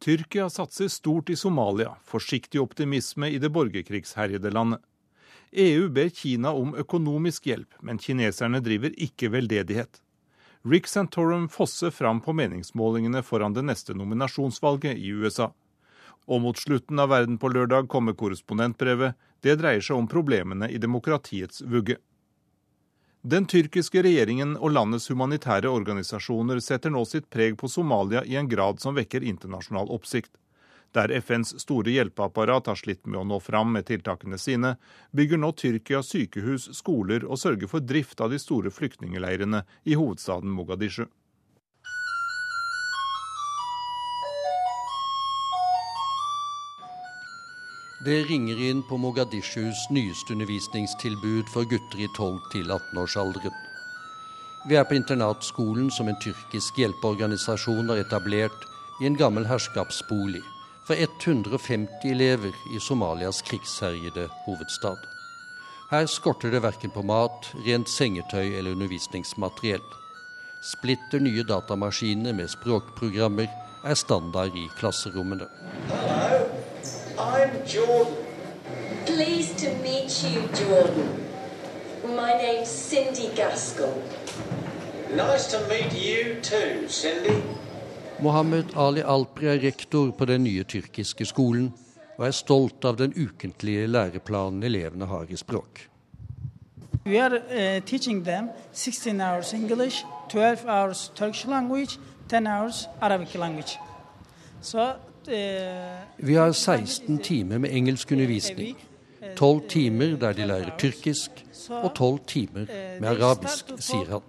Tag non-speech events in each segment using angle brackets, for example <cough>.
Tyrkia satser stort i Somalia, forsiktig optimisme i det borgerkrigsherjede landet. EU ber Kina om økonomisk hjelp, men kineserne driver ikke veldedighet. Rick Santorum fosser fram på meningsmålingene foran det neste nominasjonsvalget i USA. Og mot slutten av verden på lørdag kommer korrespondentbrevet. Det dreier seg om problemene i demokratiets vugge. Den tyrkiske regjeringen og landets humanitære organisasjoner setter nå sitt preg på Somalia i en grad som vekker internasjonal oppsikt. Der FNs store hjelpeapparat har slitt med å nå fram med tiltakene sine, bygger nå Tyrkia sykehus, skoler og sørger for drift av de store flyktningleirene i hovedstaden Mogadishu. Det ringer inn på Mogadishus nyeste undervisningstilbud for gutter i 12- til 18-årsalderen. Vi er på internatskolen som en tyrkisk hjelpeorganisasjon har etablert i en gammel herskapsbolig for 150 elever i Somalias krigsherjede hovedstad. Her skorter det verken på mat, rent sengetøy eller undervisningsmateriell. Splitter nye datamaskiner med språkprogrammer er standard i klasserommene. I'm Jordan. Pleased to meet you, Jordan. My name's Cindy Gaskell. Nice to meet you too, Cindy. Mohammed Ali Alpri er rektor på den nye tyrkiske skolen, og er stolt av den ukentlige læreplanen elevene har i språk. We are uh, teaching them 16 hours English, 12 hours Turkish language, 10 hours Arabic language. So, Vi har 16 timer med engelskundervisning, 12 timer der de lærer tyrkisk, og 12 timer med arabisk, sier han.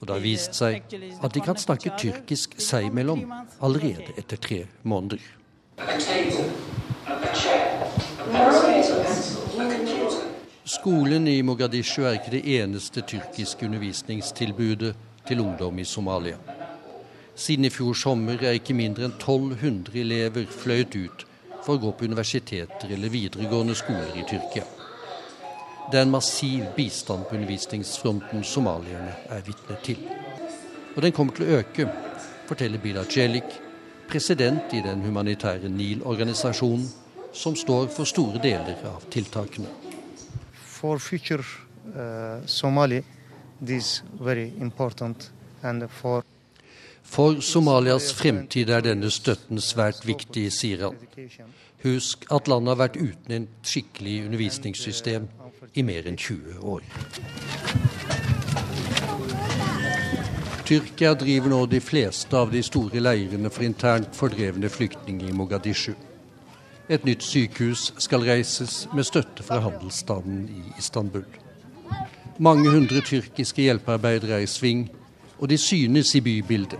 Og det har vist seg at de kan snakke tyrkisk seg imellom allerede etter tre måneder. Skolen i Mogadishu er ikke det eneste tyrkiske undervisningstilbudet til ungdom i Somalia. Siden i fjor sommer er ikke mindre enn 1200 elever fløyet ut for å gå på universiteter eller videregående skoler i Tyrkia. Det er en massiv bistand på undervisningsfronten somalierne er vitne til. Og den kommer til å øke, forteller Bila Celik, president i den humanitære NIL-organisasjonen, som står for store deler av tiltakene. For future uh, Somali, this very important, for For Somalias fremtid er denne støtten svært viktig, sier han. Husk at landet har vært uten et skikkelig undervisningssystem i mer enn 20 år. Tyrkia driver nå de fleste av de store leirene for internt fordrevne flyktninger i Mogadishu. Et nytt sykehus skal reises med støtte fra handelsstanden i Istanbul. Mange hundre tyrkiske hjelpearbeidere er i sving, og de synes i bybildet.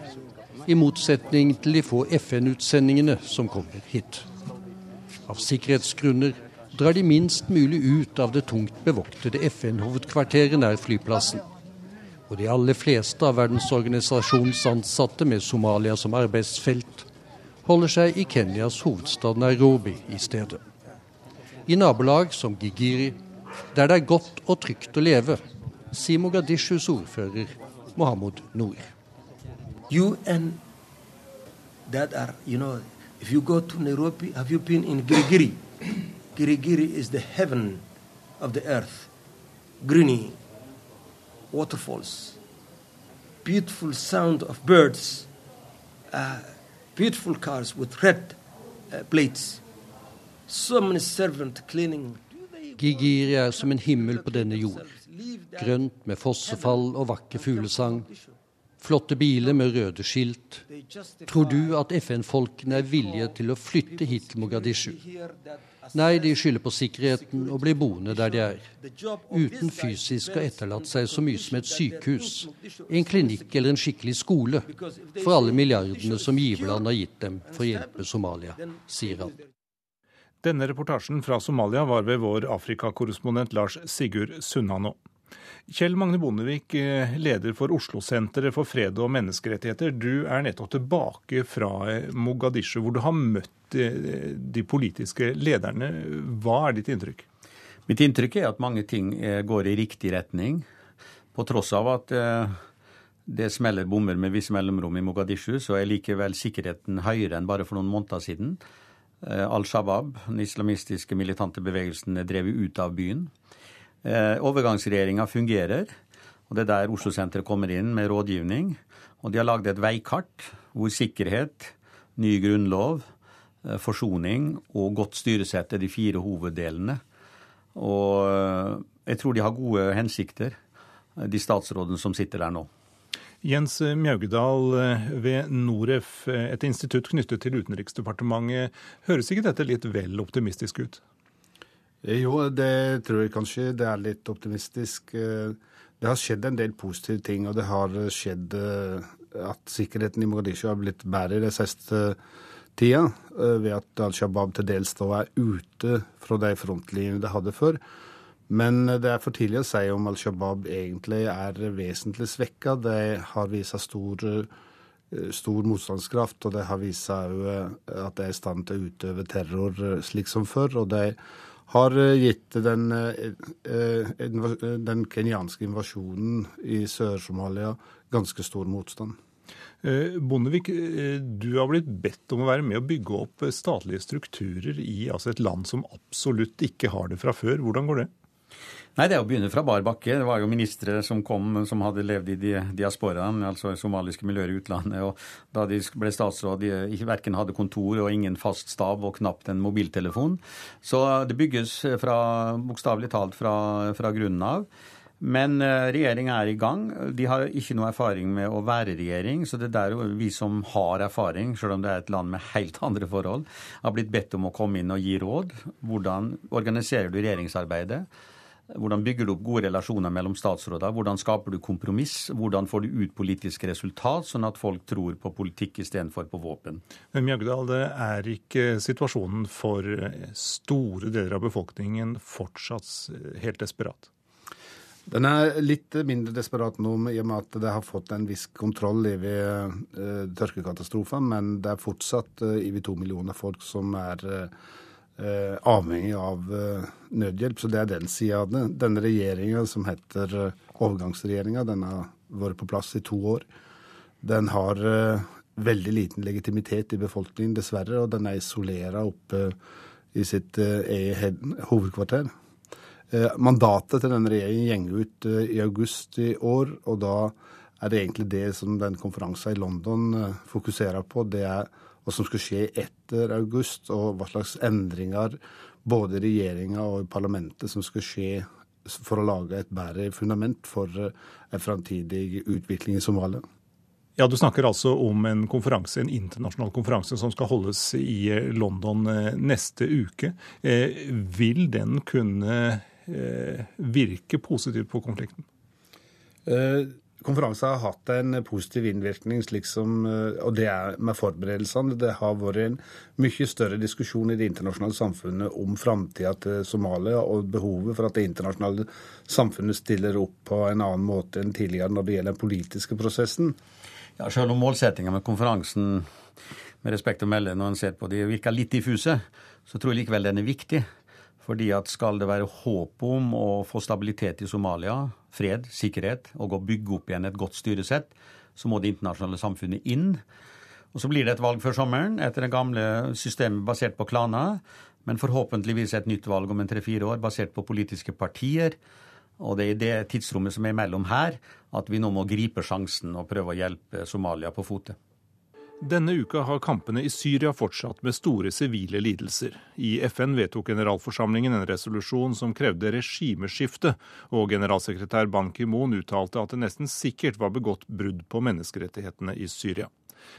I motsetning til de få FN-utsendingene som kommer hit. Av sikkerhetsgrunner drar de minst mulig ut av det tungt bevoktede FN-hovedkvarteret nær flyplassen. Og de aller fleste av verdensorganisasjonens ansatte med Somalia som arbeidsfelt holder seg i Kenyas hovedstad Nairobi i stedet. I nabolag som Gigiri, der det er godt og trygt å leve, sier Mogadishus ordfører Mohammed Noor. UN that are, you know, if you go to Nairobi, have you been in Girigiri? <coughs> Girigiri is the heaven of the earth. Greeny, waterfalls, beautiful sound of birds, uh, beautiful cars with red uh, plates, so many servants cleaning. Gigiri er som en himmel på denne jord. Grønt med fossefall og vakker fuglesang. Flotte biler med røde skilt. Tror du at FN-folkene er villige til å flytte hit til Mogadishu? Nei, de skylder på sikkerheten og blir boende der de er. Uten fysisk å etterlate seg så mye som et sykehus, en klinikk eller en skikkelig skole for alle milliardene som giverland har gitt dem for å hjelpe Somalia, sier han. Denne reportasjen fra Somalia var ved vår Afrikakorrespondent Lars Sigurd Sunnanå. Kjell Magne Bondevik, eh, leder for Oslo-senteret for fred og menneskerettigheter. Du er nettopp tilbake fra eh, Mogadishu, hvor du har møtt eh, de politiske lederne. Hva er ditt inntrykk? Mitt inntrykk er at mange ting går i riktig retning. På tross av at Det smeller bomber med visse mellomrom i Mogadishu, så er likevel sikkerheten høyere enn bare for noen måneder siden. Al Shabaab, den islamistiske militante bevegelsen, er drevet ut av byen. Eh, overgangsregjeringa fungerer, og det er der Oslo-senteret kommer inn med rådgivning. Og de har lagd et veikart hvor sikkerhet, ny grunnlov, eh, forsoning og godt styresett er de fire hoveddelene. Og jeg tror de har gode hensikter, de statsrådene som sitter der nå. Jens Mjaugedal ved Noref, et institutt knyttet til Utenriksdepartementet. Høres ikke dette litt vel optimistisk ut? Jo, det tror jeg kanskje det er litt optimistisk. Det har skjedd en del positive ting, og det har skjedd at sikkerheten i Mogadishu har blitt bedre i den siste tida, ved at Al Shabaab til dels da er ute fra de frontlinjene de hadde før. Men det er for tidlig å si om Al Shabaab egentlig er vesentlig svekka. De har vist stor, stor motstandskraft, og de har vist at de er i stand til å utøve terror slik som før. Og de har gitt den, den kenyanske invasjonen i Sør-Somalia ganske stor motstand. Bondevik, du har blitt bedt om å være med å bygge opp statlige strukturer i altså et land som absolutt ikke har det fra før. Hvordan går det? Nei, Det er å begynne fra bar bakke. Det var jo ministre som kom som hadde levd i diasporaen, altså somaliske miljøer i utlandet. og Da de ble statsråd, de verken hadde kontor og ingen fast stab og knapt en mobiltelefon. Så det bygges fra, bokstavelig talt fra, fra grunnen av. Men regjeringa er i gang. De har ikke noe erfaring med å være regjering, så det er der vi som har erfaring, selv om det er et land med helt andre forhold, har blitt bedt om å komme inn og gi råd. Hvordan organiserer du regjeringsarbeidet? Hvordan bygger du opp gode relasjoner mellom statsråder? Hvordan skaper du kompromiss? Hvordan får du ut politiske resultat, sånn at folk tror på politikk istedenfor på våpen? Men Mjøgdal, det er ikke situasjonen for store deler av befolkningen fortsatt helt desperat? Den er litt mindre desperat nå i og med at det har fått en viss kontroll ved uh, tørkekatastrofen, men det er fortsatt over to millioner folk som er Eh, avhengig av eh, nødhjelp. Så det er den sida av det. Denne regjeringa som heter eh, overgangsregjeringa, den har vært på plass i to år. Den har veldig liten legitimitet i befolkningen, dessverre, og den er isolera oppe i sitt eget hovedkvarter. Mandatet til denne regjeringen går ut i august i år, og da er det egentlig det som den konferansen i London fokuserer på. Det er hva som skal skje etter august, og hva slags endringer både i regjeringa og i parlamentet som skal skje for å lage et bedre fundament for en framtidig utvikling i Somalia. Ja, Du snakker altså om en konferanse, en internasjonal konferanse som skal holdes i London eh, neste uke. Eh, vil den kunne eh, virke positivt på konflikten? Konferansen har hatt en positiv innvirkning, slik som, og det er med forberedelsene. Det har vært en mye større diskusjon i det internasjonale samfunnet om framtida til Somalia og behovet for at det internasjonale samfunnet stiller opp på en annen måte enn tidligere når det gjelder den politiske prosessen. Ja, Selv om målsettinga med konferansen med respekt å melde når en ser på de virker litt diffuse, så tror jeg likevel den er viktig. Fordi at skal det være håp om å få stabilitet i Somalia, fred, sikkerhet, og å bygge opp igjen et godt styresett, så må det internasjonale samfunnet inn. Og Så blir det et valg før sommeren etter det gamle systemet basert på klaner, men forhåpentligvis et nytt valg om en tre-fire år basert på politiske partier. Og det er i det tidsrommet som er mellom her, at vi nå må gripe sjansen og prøve å hjelpe Somalia på fote. Denne uka har kampene i Syria fortsatt med store sivile lidelser. I FN vedtok generalforsamlingen en resolusjon som krevde regimeskifte, og generalsekretær Ban Ki-moon uttalte at det nesten sikkert var begått brudd på menneskerettighetene i Syria.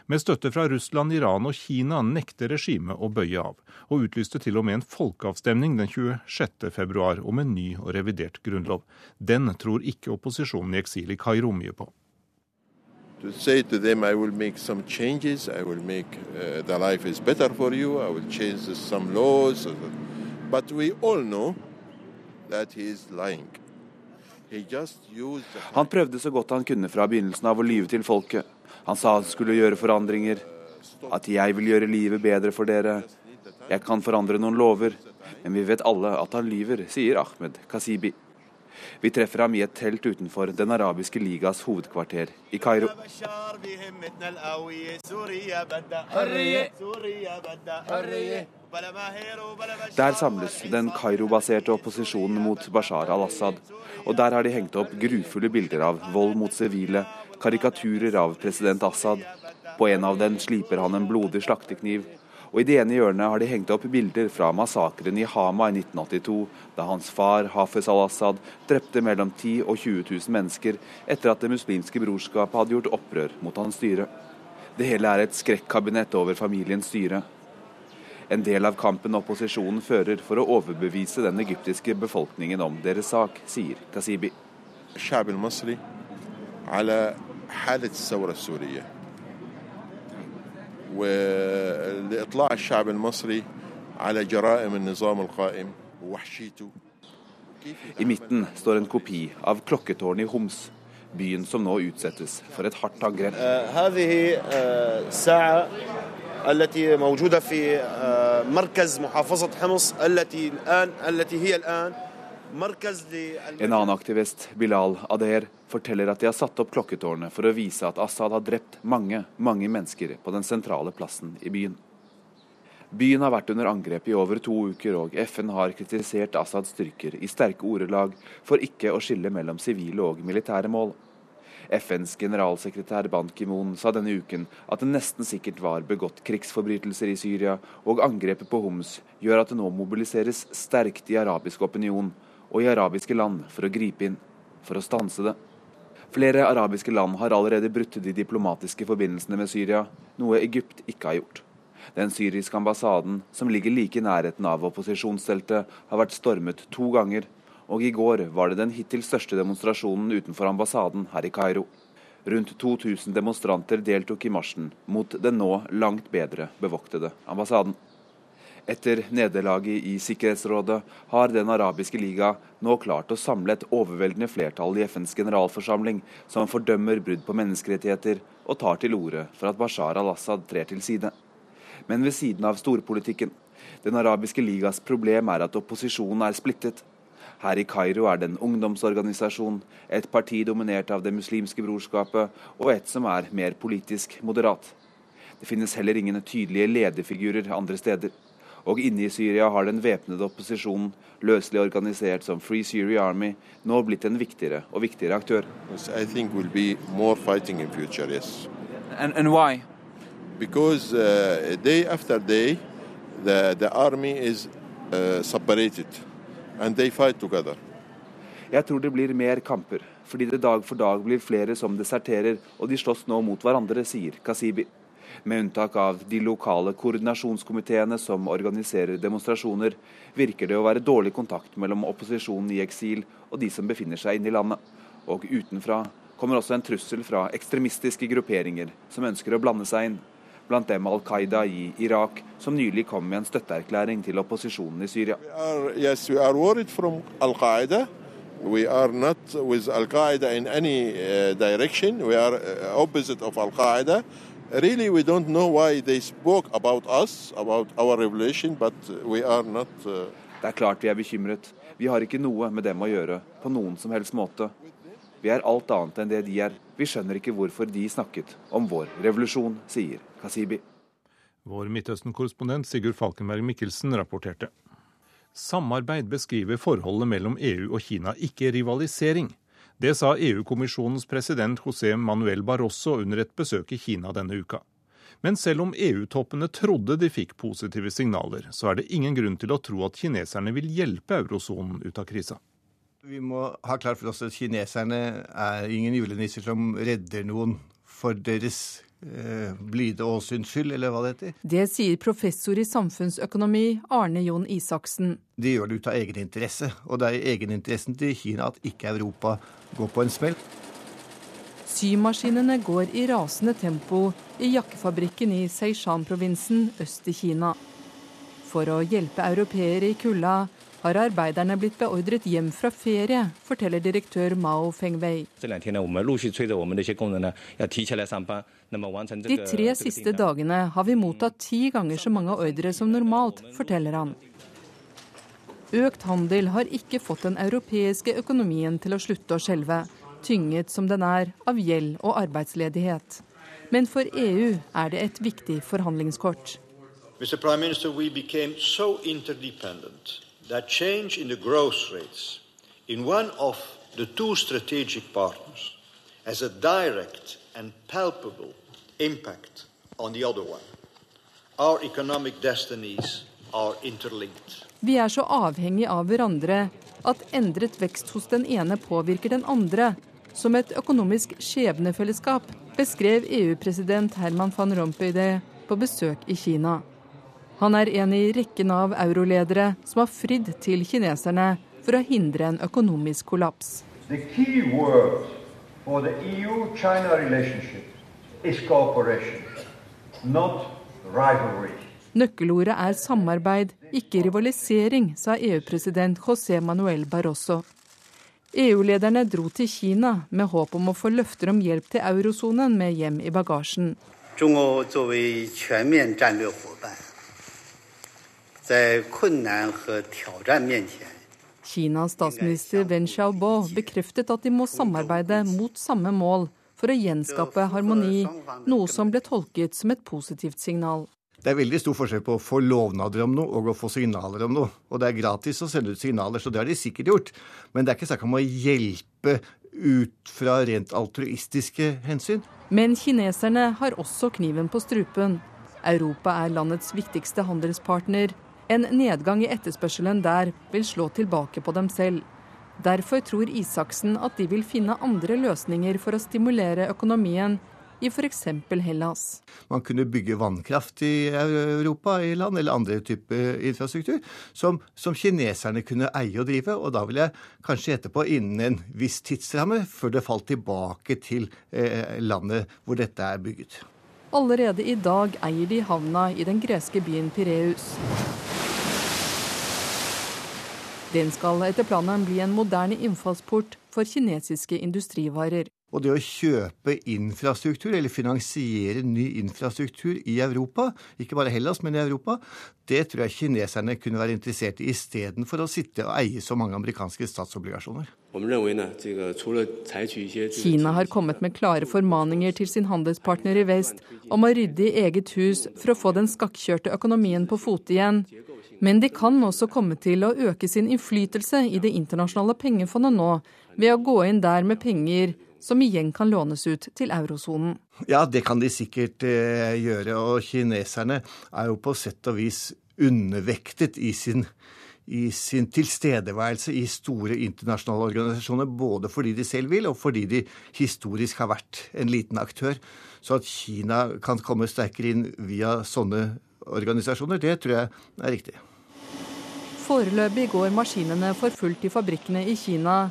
Med støtte fra Russland, Iran og Kina nekter regimet å bøye av, og utlyste til og med en folkeavstemning den 26.2 om en ny og revidert grunnlov. Den tror ikke opposisjonen i eksil i Kairo mye på. To say to them, I will make some changes, I will make uh, the life is better for you, I will change some laws. But we all know that he is lying. Han prøvde så godt han kunne fra begynnelsen av å lyve til folket. Han sa han skulle gjøre forandringer, at jeg vil gjøre livet bedre for dere. Jeg kan forandre noen lover, men vi vet alle at han lyver, sier Ahmed Kasibi. Vi treffer ham i et telt utenfor Den arabiske ligas hovedkvarter i Kairo. Der samles den Kairo-baserte opposisjonen mot Bashar al-Assad. Og der har de hengt opp grufulle bilder av vold mot sivile, karikaturer av president Assad. På en av dem sliper han en blodig slaktekniv. Og i det ene hjørnet har de hengt opp bilder fra massakren i Hama i 1982, da hans far Hafez al-Assad drepte mellom 10 og 20 000 mennesker etter at Det muslimske brorskapet hadde gjort opprør mot hans styre. Det hele er et skrekkabinett over familiens styre. En del av kampen opposisjonen fører for å overbevise den egyptiske befolkningen om deres sak, sier Kasibi. الشعب المصري على حالة الثورة السورية ولإطلاع الشعب المصري على جرائم النظام القائم ووحشيته I midten står en kopi av klokketårnet i Homs, byen som nå utsettes for et hardt angrep. هذه الساعة التي موجودة في مركز محافظة حمص التي الآن التي هي الآن مركز En annen aktivist, Bilal Ader, forteller at de har satt opp klokketårnet for å vise at Assad har drept mange, mange mennesker på den sentrale plassen i byen. Byen har vært under angrep i over to uker, og FN har kritisert Assads styrker i sterke ordelag for ikke å skille mellom sivile og militære mål. FNs generalsekretær Ban Ki-moon sa denne uken at det nesten sikkert var begått krigsforbrytelser i Syria, og angrepet på Homs gjør at det nå mobiliseres sterkt i arabisk opinion og i arabiske land for å gripe inn, for å stanse det. Flere arabiske land har allerede brutt de diplomatiske forbindelsene med Syria, noe Egypt ikke har gjort. Den syriske ambassaden, som ligger like i nærheten av opposisjonsteltet, har vært stormet to ganger, og i går var det den hittil største demonstrasjonen utenfor ambassaden her i Kairo. Rundt 2000 demonstranter deltok i marsjen mot den nå langt bedre bevoktede ambassaden. Etter nederlaget i Sikkerhetsrådet har Den arabiske liga nå klart å samle et overveldende flertall i FNs generalforsamling som fordømmer brudd på menneskerettigheter og tar til orde for at Bashar al-Assad trer til side. Men ved siden av storpolitikken. Den arabiske ligas problem er at opposisjonen er splittet. Her i Kairo er det en ungdomsorganisasjon, et parti dominert av Det muslimske brorskapet og et som er mer politisk moderat. Det finnes heller ingen tydelige lederfigurer andre steder. Og inne i Syria har den væpnede opposisjonen, løselig organisert som Free Syria Army, nå blitt en viktigere og viktigere aktør. I think will be more fighting in future, yes. And, and why? Because uh, day after day, the, the army is uh, separated and they fight together. Jeg tror det blir mer kamper, fordi det dag for dag blir flere som deserterer, og de slåss nå mot hverandre, sier Kasibi. Med unntak av de lokale koordinasjonskomiteene som organiserer demonstrasjoner, virker det å være dårlig kontakt mellom opposisjonen i eksil og de som befinner seg inne i landet. Og utenfra kommer også en trussel fra ekstremistiske grupperinger som ønsker å blande seg inn. Blant dem Al Qaida i Irak, som nylig kom med en støtteerklæring til opposisjonen i Syria. We are, yes, we are Al-Qaida. We are not with Al Qaeda in any uh, direction. We are uh, opposite of Al Qaeda. Really, we don't know why they spoke about us, about our revelation, but we are not. Uh... Det er klart vi er bekymret. Vi har ikke noe med dem å gjøre på noen som helst måte. Vi er alt annet enn det de er. Vi skjønner ikke hvorfor de snakket om vår revolusjon, sier Kasibi. Vår Midtøsten-korrespondent Sigurd Falkenberg Mikkelsen rapporterte. Samarbeid beskriver forholdet mellom EU og Kina, ikke rivalisering. Det sa EU-kommisjonens president José Manuel Barroso under et besøk i Kina denne uka. Men selv om EU-toppene trodde de fikk positive signaler, så er det ingen grunn til å tro at kineserne vil hjelpe eurosonen ut av krisa. Vi må ha klart for oss at kineserne er ingen julenisser som redder noen for deres blide åsyns skyld, eller hva det heter. Det sier professor i samfunnsøkonomi Arne Jon Isaksen. De gjør det ut av egeninteresse, og det er i egeninteressen til Kina at ikke Europa går på en smell. Symaskinene går i rasende tempo i jakkefabrikken i Seishan-provinsen øst i Kina. For å hjelpe europeere i kulda har arbeiderne blitt beordret hjem fra ferie, forteller direktør Mao Fengwei. De tre siste dagene har vi mottatt ti ganger så mange ordre som normalt, forteller han. Økt handel har ikke fått den europeiske økonomien til å slutte å skjelve, tynget som den er av gjeld og arbeidsledighet. Men for EU er det et viktig forhandlingskort. Mr. Prime Minister, we became so interdependent that change in the growth rates in one of the two strategic partners has a direct and palpable impact on the other one. Our economic destinies are interlinked. Vi er så avhengige av hverandre at endret vekst hos den ene påvirker den andre, som et økonomisk skjebnefellesskap, beskrev EU-president Herman van Rompuy det på besøk i Kina. Han er en i rekken av euroledere som har fridd til kineserne for å hindre en økonomisk kollaps. Nøkkelordet er samarbeid, ikke rivalisering, sa EU-president José Manuel Barroso. EU-lederne dro til Kina med håp om å få løfter om hjelp til eurosonen med hjem i bagasjen. 中国作为全面战略伙伴，Kinas statsminister Wen Xiaobo bekreftet at de må samarbeide mot samme mål for å gjenskape harmoni, noe som ble tolket som et positivt signal. Det er veldig stor forskjell på å få lovnader om noe og å få signaler om noe. Og det er gratis å sende ut signaler, så det har de sikkert gjort. Men det er ikke snakk om å hjelpe ut fra rent altruistiske hensyn. Men kineserne har også kniven på strupen. Europa er landets viktigste handelspartner. En nedgang i etterspørselen der vil slå tilbake på dem selv. Derfor tror Isaksen at de vil finne andre løsninger for å stimulere økonomien i f.eks. Hellas. Man kunne bygge vannkraft i Europa i land, eller andre typer infrastruktur, som, som, kineserne kunne eie og drive. Og da vil jeg kanskje gjette på innen en viss tidsramme, før det falt tilbake til eh, landet hvor dette er bygget. Allerede i dag eier de havna i den greske byen Pireus. Den skal etter planen bli en moderne innfallsport for kinesiske industrivarer. Og det å kjøpe infrastruktur, eller finansiere ny infrastruktur i Europa, ikke bare Hellas, men i Europa, det tror jeg kineserne kunne være interessert i, istedenfor å sitte og eie så mange amerikanske statsobligasjoner. Kina har kommet med klare formaninger til sin handelspartner i vest om å rydde i eget hus for å få den skakkjørte økonomien på fote igjen. Men de kan også komme til å øke sin innflytelse i det internasjonale pengefondet nå, ved å gå inn der med penger som igjen kan lånes ut til eurosonen. Ja, det kan de sikkert eh, gjøre. Og kineserne er jo på sett og vis undervektet i sin, i sin tilstedeværelse i store internasjonale organisasjoner, både fordi de selv vil, og fordi de historisk har vært en liten aktør. Så at Kina kan komme sterkere inn via sånne organisasjoner, det tror jeg er riktig. Foreløpig går maskinene for fullt i fabrikkene i Kina,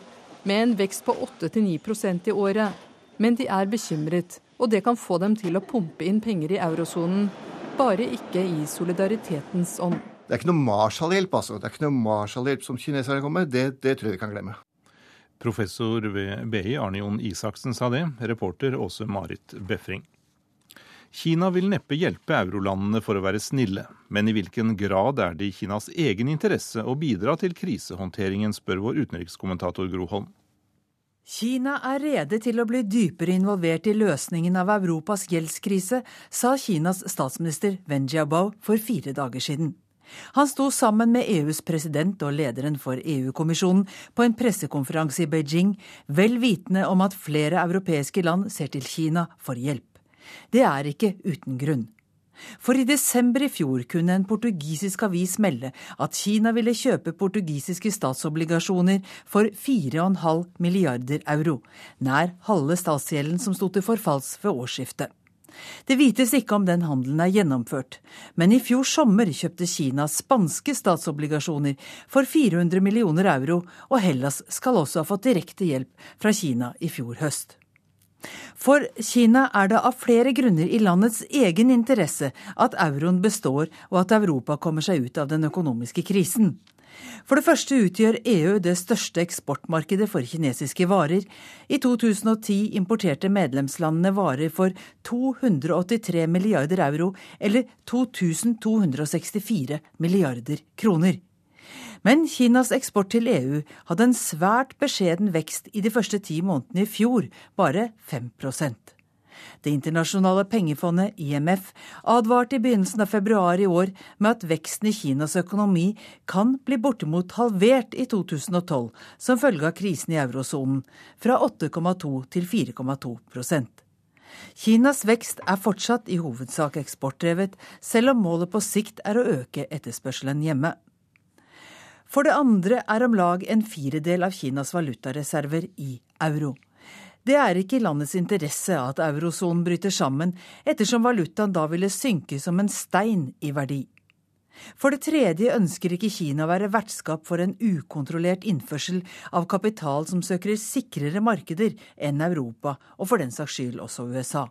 med en vekst på 8-9% i året. Men de er bekymret, og det kan få dem til å pumpe inn penger i eurosonen. Bare ikke i solidaritetens ånd. Det er ikke noe Marshall-hjelp, altså. Det er ikke noe Marshall-hjelp som kineserne kommer med. Det, det tror jeg vi kan glemme. Professor ved BI Arne Jon Isaksen sa det. Reporter Åse Marit Befring. Kina vil neppe hjelpe eurolandene for å være snille, men i hvilken grad er det i Kinas egen interesse å bidra til krisehåndteringen, spør vår utenrikskommentator Gro Holm. Kina er rede til å bli dypere involvert i løsningen av Europas gjeldskrise, sa Kinas statsminister Wen Jiabao for fire dager siden. Han sto sammen med EUs president og lederen for EU-kommisjonen på en pressekonferanse i Beijing, vel vitende om at flere europeiske land ser til Kina for hjelp. Det er ikke uten grunn. For i desember i fjor kunne en portugisisk avis melde at Kina ville kjøpe portugisiske statsobligasjoner for 4,5 milliarder euro, nær halve statsgjelden som sto til forfalls ved årsskiftet. Det vites ikke om den handelen er gjennomført, men i fjor sommer kjøpte Kina spanske statsobligasjoner for 400 millioner euro, og Hellas skal også ha fått direkte hjelp fra Kina i fjor høst. For Kina er det av flere grunner i landets egen interesse at euroen består og at Europa kommer seg ut av den økonomiske krisen. For det første utgjør EU det største eksportmarkedet for kinesiske varer. I 2010 importerte medlemslandene varer for 283 milliarder euro, eller 2264 milliarder kroner. Men Kinas eksport til EU hadde en svært beskjeden vekst i de første ti månedene i fjor, bare 5 Det internasjonale pengefondet, IMF, advarte i begynnelsen av februar i år med at veksten i Kinas økonomi kan bli bortimot halvert i 2012 som følge av krisen i eurosonen, fra 8,2 til 4,2% Kinas vekst er fortsatt i hovedsak eksportdrevet, selv om målet på sikt er å øke etterspørselen hjemme. For det andre er om lag en firedel av Kinas valutareserver i euro. Det er ikke i landets interesse at eurosonen bryter sammen, ettersom valutaen da ville synke som en stein i verdi. For det tredje ønsker ikke Kina å være vertskap for en ukontrollert innførsel av kapital som søker sikrere markeder enn Europa, og for den saks skyld også USA.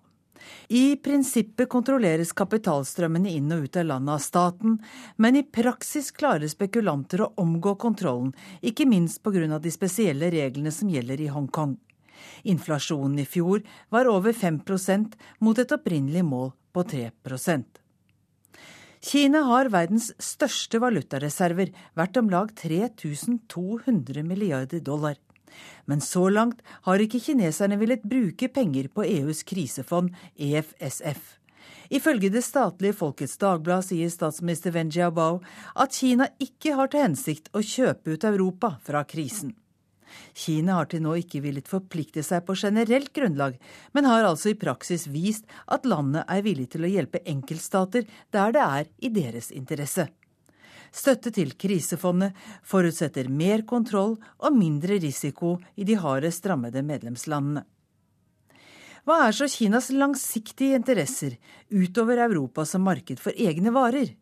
I prinsippet kontrolleres kapitalstrømmene inn og ut av landet av staten, men i praksis klarer spekulanter å omgå kontrollen, ikke minst pga. de spesielle reglene som gjelder i Hongkong. Inflasjonen i fjor var over 5% mot et opprinnelig mål på 3% Kina har verdens største valutareserver, verdt om lag 3200 milliarder dollar. Men så langt har ikke kineserne villet bruke penger på EUs krisefond, EFSF. Ifølge det statlige Folkets Dagblad sier statsminister Wen Jiabao at Kina ikke har til hensikt å kjøpe ut Europa fra krisen. Kina har til nå ikke villet forplikte seg på generelt grunnlag, men har altså i praksis vist at landet er villig til å hjelpe enkeltstater der det er i deres interesse. Støtte til krisefondet forutsetter mer kontroll og mindre risiko i de hardest rammede medlemslandene. Hva er så Kinas langsiktige interesser utover Europa som marked for egne varer?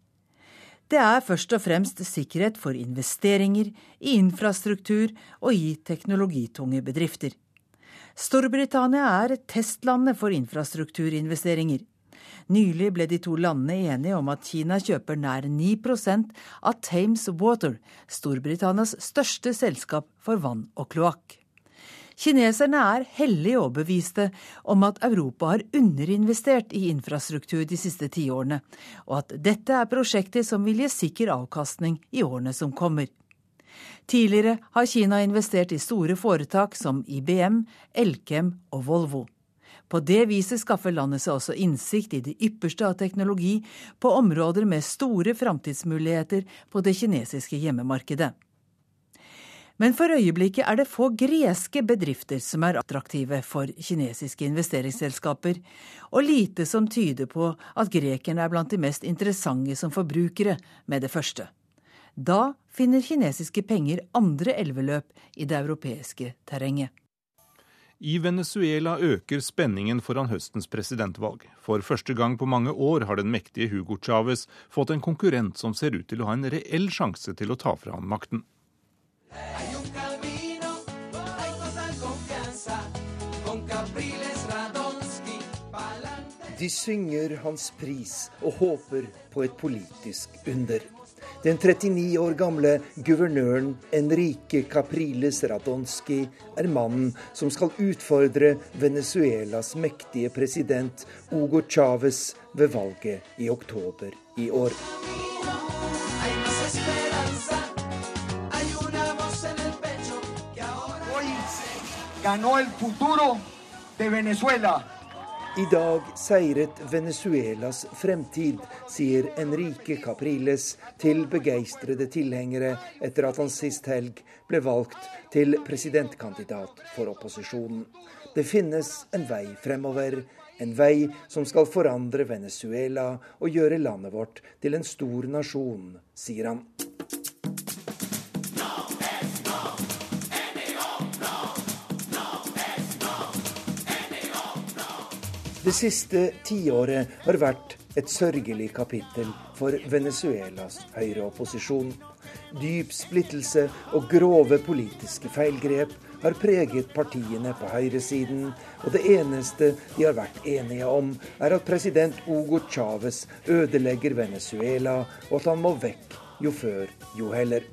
Det er først og fremst sikkerhet for investeringer i infrastruktur og i teknologitunge bedrifter. Storbritannia er testlandet for infrastrukturinvesteringer. Nylig ble de to landene enige om at Kina kjøper nær 9% av Thames Water, Storbritannias største selskap for vann og kloakk. Kineserne er hellig overbeviste om at Europa har underinvestert i infrastruktur de siste tiårene, og at dette er prosjekter som vil gi sikker avkastning i årene som kommer. Tidligere har Kina investert i store foretak som IBM, Elkem og Volvo. På det viset skaffer landet seg også innsikt i det ypperste av teknologi på områder med store framtidsmuligheter på det kinesiske hjemmemarkedet. Men for øyeblikket er det få greske bedrifter som er attraktive for kinesiske investeringsselskaper, og lite som tyder på at grekerne er blant de mest interessante som forbrukere med det første. Da finner kinesiske penger andre elveløp i det europeiske terrenget. I Venezuela øker spenningen foran høstens presidentvalg. For første gang på mange år har den mektige Hugo Chávez fått en konkurrent som ser ut til å ha en reell sjanse til å ta fra ham makten. De synger hans pris og håper på et politisk under. Den 39 år gamle guvernøren Enrique Capriles Radonski er mannen som skal utfordre Venezuelas mektige president Hugo Chávez ved valget i oktober i år. ganó el futuro de Venezuela. I dag seiret Venezuelas fremtid, sier Enrique Capriles til begeistrede tilhengere etter at han sist helg ble valgt til presidentkandidat for opposisjonen. Det finnes en vei fremover, en vei som skal forandre Venezuela og gjøre landet vårt til en stor nasjon, sier han. Det siste tiåret har vært et sørgelig kapittel for Venezuelas høyreopposisjon. Dyp splittelse og grove politiske feilgrep har preget partiene på høyresiden, og det eneste de har vært enige om, er at president Hugo Chávez ødelegger Venezuela, og at han må vekk jo før, jo heller.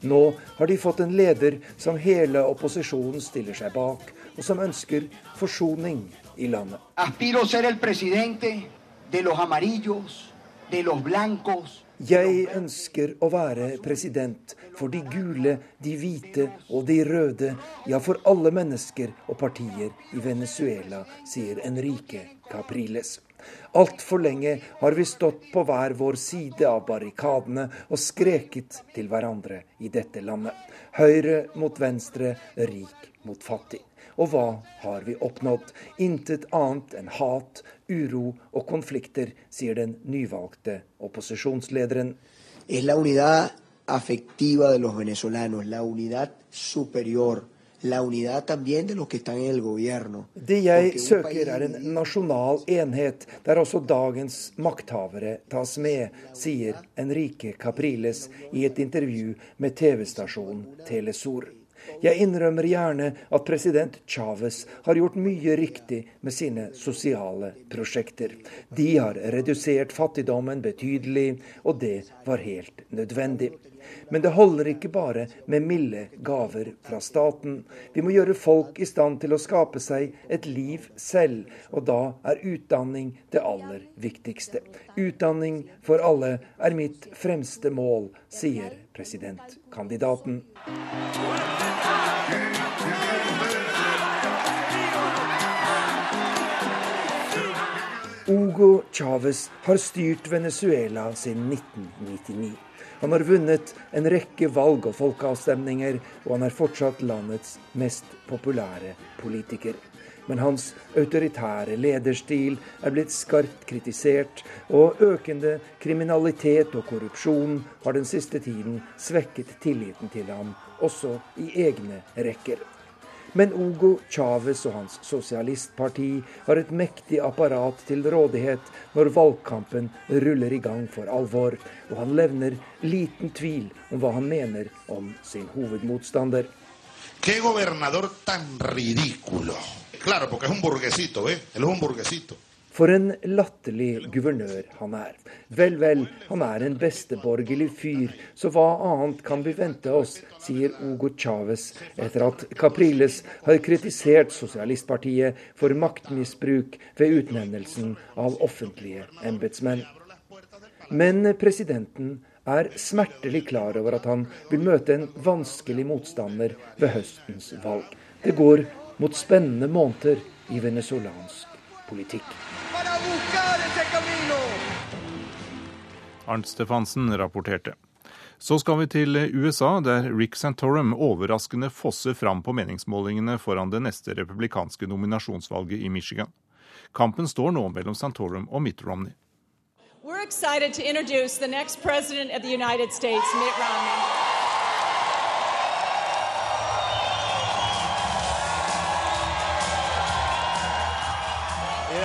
Nå har de fått en leder som hele opposisjonen stiller seg bak, og som ønsker forsoning i landet. Aspiro ser el presidente de los amarillos, de los blancos, Jeg ønsker å være president for de gule, de hvite og de røde, ja, for alle mennesker og partier i Venezuela, sier Enrique Capriles. Altfor lenge har vi stått på hver vår side av barrikadene og skreket til hverandre i dette landet. Høyre mot venstre, rik mot fattig. Og hva har vi oppnådd? Intet annet enn hat, uro og konflikter, sier den nyvalgte opposisjonslederen. Es la unidad afectiva de los venezolanos, la unidad superior. La unidad también de los que están en el gobierno. Det jeg søker er en nasjonal enhet, der også dagens makthavere tas med, sier Enrique Capriles i et intervju med TV-stasjonen Telesor. Jeg innrømmer gjerne at president Chávez har gjort mye riktig med sine sosiale prosjekter. De har redusert fattigdommen betydelig, og det var helt nødvendig. Men det holder ikke bare med milde gaver fra staten. Vi må gjøre folk i stand til å skape seg et liv selv, og da er utdanning det aller viktigste. Utdanning for alle er mitt fremste mål, sier presidentkandidaten. Hugo Chávez har styrt Venezuela siden 1999. Han har vunnet en rekke valg og folkeavstemninger, og han er fortsatt landets mest populære politiker. Men hans autoritære lederstil er blitt skarpt kritisert, og økende kriminalitet og korrupsjon har den siste tiden svekket tilliten til ham, også i egne rekker. Men Hugo Chávez og hans sosialistparti har et mektig apparat til rådighet når valgkampen ruller i gang for alvor, og han levner liten tvil om hva han mener om sin hovedmotstander. Qué gobernador tan ridículo. Claro, porque es un burguesito, ¿eh? Él es un burguesito. For en latterlig guvernør han er. Vel, vel, han er en besteborgerlig fyr, så hva annet kan vi vente oss, sier Hugo Chávez etter at Capriles har kritisert Sosialistpartiet for maktmisbruk ved utnevnelsen av offentlige embetsmenn. Men presidenten er smertelig klar over at han vil møte en vanskelig motstander ved høstens valg. Det går mot spennende måneder i venezuelansk politikk. Arnt Stefansen rapporterte. Så skal vi til USA, der Rick Santorum overraskende fosser fram på meningsmålingene foran det neste republikanske nominasjonsvalget i Michigan. Kampen står nå mellom Santorum og Mitt Romney. We're excited to introduce the next president of the United States, Mitt Romney.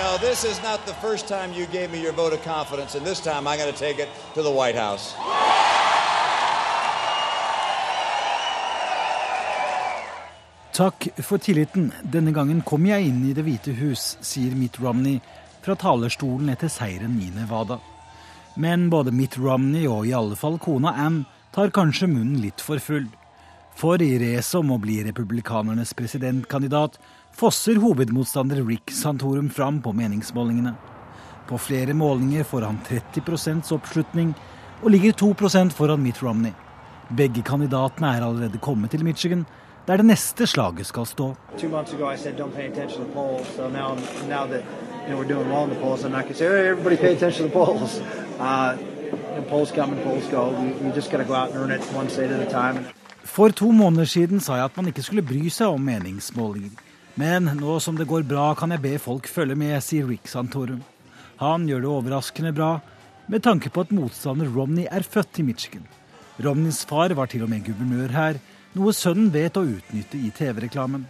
Know, this is not the first time you gave me your vote of confidence, and this time I'm going to take it to the White House. Takk for tilliten. Denne gangen kom jeg inn i Det hvite hus, sier Mitt Romney fra talerstolen etter seieren i Nevada. Men både Mitt Romney og i alle fall kona Ann tar kanskje munnen litt for full. For i racet om å bli republikanernes presidentkandidat fosser hovedmotstander Rick Santorum fram på meningsmålingene. På flere målinger får han 30 oppslutning, og ligger 2% foran Mitt Romney. Begge kandidatene er allerede kommet til Michigan, der det neste slaget skal stå. For to måneder siden sa jeg at man ikke skulle bry seg om meningsmålinger. Men nå som det går bra, kan jeg be folk følge med, sier Rick Santorum. Han gjør det overraskende bra, med tanke på at motstander Romney er født i Michigan. Romneys far var til og med guvernør her, noe sønnen vet å utnytte i TV-reklamen.